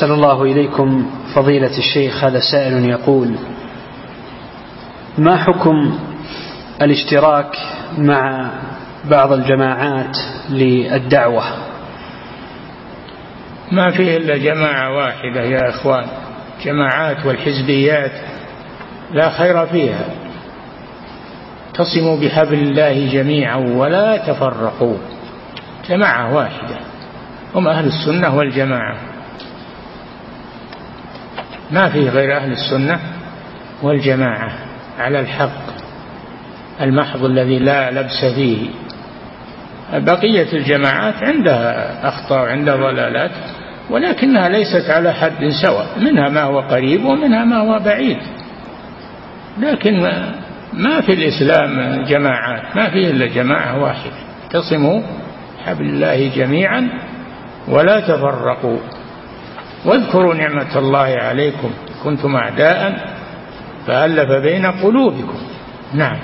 أحسن الله إليكم فضيلة الشيخ هذا سائل يقول ما حكم الاشتراك مع بعض الجماعات للدعوة؟ ما فيه إلا جماعة واحدة يا إخوان جماعات والحزبيات لا خير فيها. اعتصموا بحبل الله جميعا ولا تفرقوا. جماعة واحدة هم أهل السنة والجماعة. ما فيه غير أهل السنة والجماعة على الحق المحض الذي لا لبس فيه. بقية الجماعات عندها أخطاء وعندها ضلالات ولكنها ليست على حد سواء منها ما هو قريب ومنها ما هو بعيد. لكن ما في الإسلام جماعات ما فيه إلا جماعة واحدة. اعتصموا حبل الله جميعا ولا تفرقوا. واذكروا نعمة الله عليكم. كنتم أعداء. فألف بين قلوبكم. نعم.